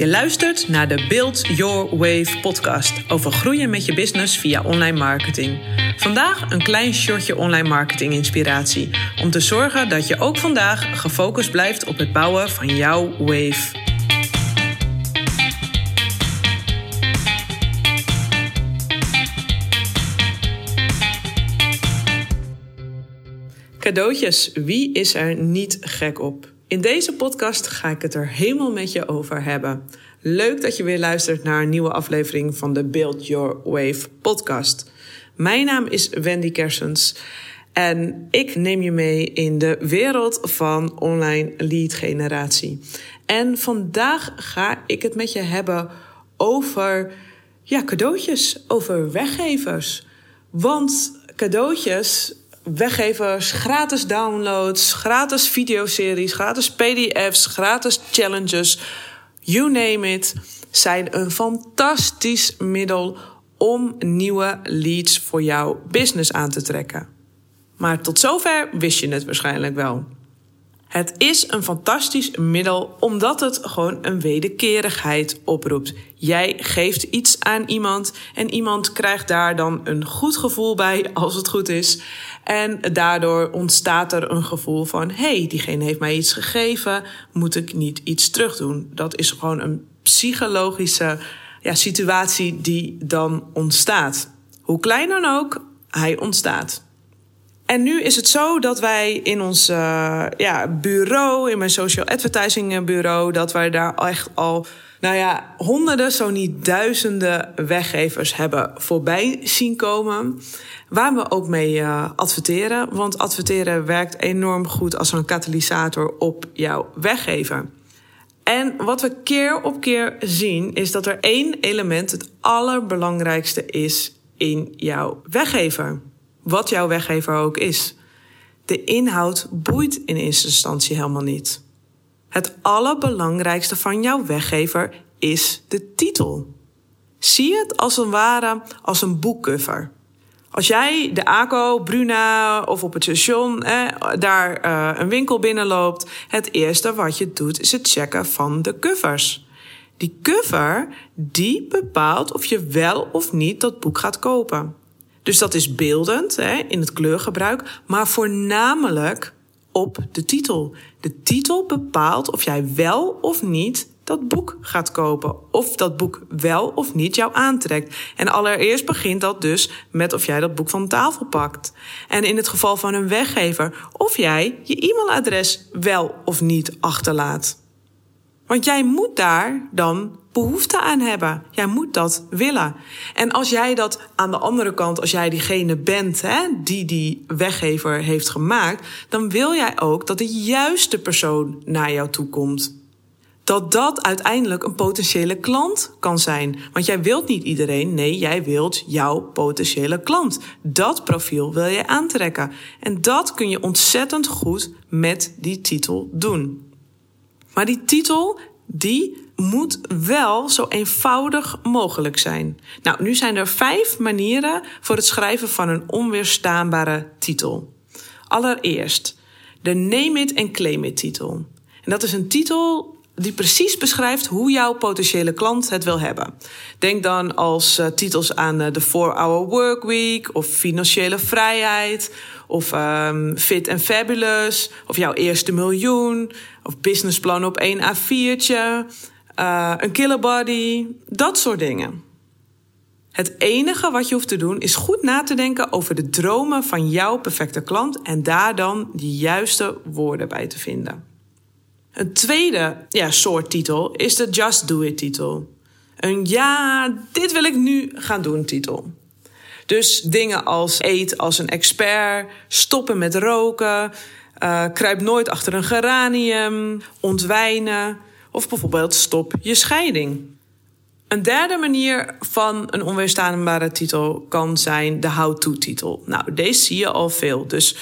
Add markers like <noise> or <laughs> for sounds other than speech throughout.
Je luistert naar de Build Your Wave podcast over groeien met je business via online marketing. Vandaag een klein shortje online marketing inspiratie om te zorgen dat je ook vandaag gefocust blijft op het bouwen van jouw wave. Cadeautjes, wie is er niet gek op? In deze podcast ga ik het er helemaal met je over hebben. Leuk dat je weer luistert naar een nieuwe aflevering van de Build Your Wave podcast. Mijn naam is Wendy Kersens en ik neem je mee in de wereld van online lead generatie. En vandaag ga ik het met je hebben over ja, cadeautjes, over weggevers. Want cadeautjes weggevers, gratis downloads, gratis videoseries, gratis PDF's, gratis challenges, you name it, zijn een fantastisch middel om nieuwe leads voor jouw business aan te trekken. Maar tot zover wist je het waarschijnlijk wel. Het is een fantastisch middel omdat het gewoon een wederkerigheid oproept. Jij geeft iets aan iemand en iemand krijgt daar dan een goed gevoel bij <laughs> als het goed is. En daardoor ontstaat er een gevoel van: hey, diegene heeft mij iets gegeven, moet ik niet iets terugdoen? Dat is gewoon een psychologische ja, situatie die dan ontstaat. Hoe klein dan ook, hij ontstaat. En nu is het zo dat wij in ons uh, ja, bureau, in mijn social advertising bureau, dat wij daar echt al, nou ja, honderden, zo niet duizenden weggevers hebben voorbij zien komen. Waar we ook mee uh, adverteren. Want adverteren werkt enorm goed als een katalysator op jouw weggever. En wat we keer op keer zien, is dat er één element het allerbelangrijkste is in jouw weggever wat jouw weggever ook is. De inhoud boeit in eerste instantie helemaal niet. Het allerbelangrijkste van jouw weggever is de titel. Zie het als een ware als een boekcover. Als jij de ACO, Bruna of op het station eh, daar uh, een winkel binnenloopt, het eerste wat je doet is het checken van de covers. Die cover die bepaalt of je wel of niet dat boek gaat kopen. Dus dat is beeldend hè, in het kleurgebruik, maar voornamelijk op de titel. De titel bepaalt of jij wel of niet dat boek gaat kopen. Of dat boek wel of niet jou aantrekt. En allereerst begint dat dus met of jij dat boek van tafel pakt. En in het geval van een weggever, of jij je e-mailadres wel of niet achterlaat. Want jij moet daar dan behoefte aan hebben. Jij moet dat willen. En als jij dat aan de andere kant, als jij diegene bent hè, die die weggever heeft gemaakt, dan wil jij ook dat de juiste persoon naar jou toe komt. Dat dat uiteindelijk een potentiële klant kan zijn. Want jij wilt niet iedereen, nee, jij wilt jouw potentiële klant. Dat profiel wil je aantrekken. En dat kun je ontzettend goed met die titel doen. Maar die titel, die moet wel zo eenvoudig mogelijk zijn. Nou, nu zijn er vijf manieren voor het schrijven van een onweerstaanbare titel. Allereerst de Name It and Claim It titel. En dat is een titel die precies beschrijft hoe jouw potentiële klant het wil hebben. Denk dan als uh, titels aan uh, de 4-hour workweek of financiële vrijheid of um, fit and fabulous of jouw eerste miljoen of businessplan op één A4'tje, uh, een killer body, dat soort dingen. Het enige wat je hoeft te doen is goed na te denken over de dromen van jouw perfecte klant en daar dan de juiste woorden bij te vinden. Een tweede ja, soort titel is de Just Do It titel. Een ja, dit wil ik nu gaan doen titel. Dus dingen als eet als een expert, stoppen met roken, uh, kruip nooit achter een geranium, ontwijnen of bijvoorbeeld stop je scheiding. Een derde manier van een onweerstaanbare titel kan zijn de how-to-titel. Nou, deze zie je al veel. Dus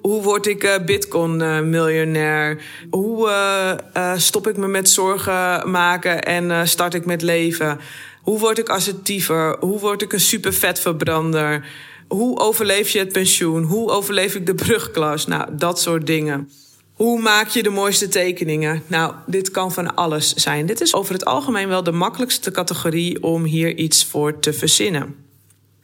hoe word ik uh, Bitcoin-miljonair? hoe uh, stop ik me met zorgen maken en start ik met leven? Hoe word ik assertiever? Hoe word ik een super vetverbrander? Hoe overleef je het pensioen? Hoe overleef ik de brugklas? Nou, dat soort dingen. Hoe maak je de mooiste tekeningen? Nou, dit kan van alles zijn. Dit is over het algemeen wel de makkelijkste categorie om hier iets voor te verzinnen.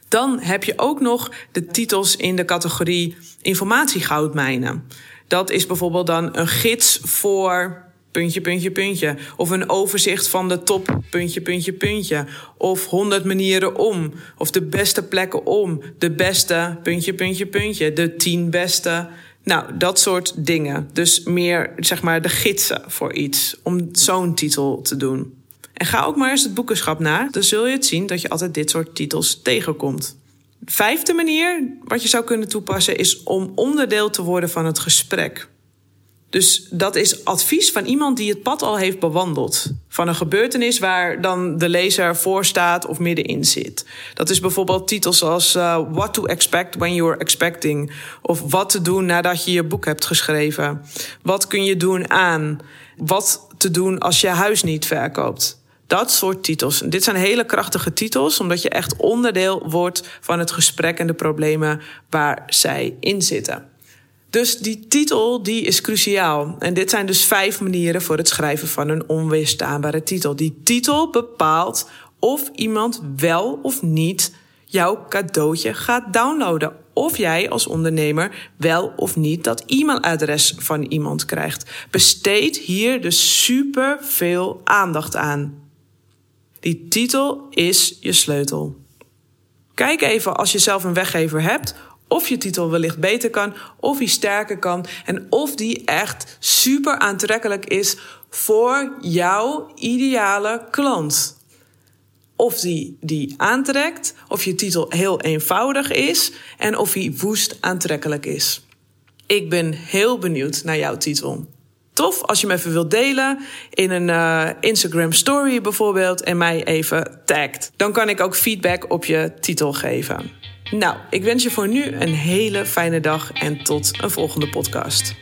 Dan heb je ook nog de titels in de categorie informatiegoudmijnen. Dat is bijvoorbeeld dan een gids voor puntje, puntje, puntje. Of een overzicht van de top, puntje, puntje, puntje. Of 100 manieren om. Of de beste plekken om. De beste, puntje, puntje, puntje. De 10 beste. Nou, dat soort dingen. Dus meer, zeg maar, de gidsen voor iets. Om zo'n titel te doen. En ga ook maar eens het boekenschap na. Dan zul je het zien dat je altijd dit soort titels tegenkomt. Vijfde manier wat je zou kunnen toepassen is om onderdeel te worden van het gesprek. Dus dat is advies van iemand die het pad al heeft bewandeld. Van een gebeurtenis waar dan de lezer voor staat of middenin zit. Dat is bijvoorbeeld titels als uh, What to expect when you're expecting. Of wat te doen nadat je je boek hebt geschreven. Wat kun je doen aan. Wat te doen als je huis niet verkoopt. Dat soort titels. Dit zijn hele krachtige titels, omdat je echt onderdeel wordt van het gesprek en de problemen waar zij in zitten. Dus die titel die is cruciaal. En dit zijn dus vijf manieren voor het schrijven van een onweerstaanbare titel. Die titel bepaalt of iemand wel of niet jouw cadeautje gaat downloaden. Of jij als ondernemer wel of niet dat e-mailadres van iemand krijgt. Besteed hier dus super veel aandacht aan. Die titel is je sleutel. Kijk even als je zelf een weggever hebt of je titel wellicht beter kan, of die sterker kan en of die echt super aantrekkelijk is voor jouw ideale klant. Of die die aantrekt, of je titel heel eenvoudig is en of hij woest aantrekkelijk is. Ik ben heel benieuwd naar jouw titel tof als je me even wilt delen in een uh, Instagram story bijvoorbeeld en mij even tagt. Dan kan ik ook feedback op je titel geven. Nou, ik wens je voor nu een hele fijne dag en tot een volgende podcast.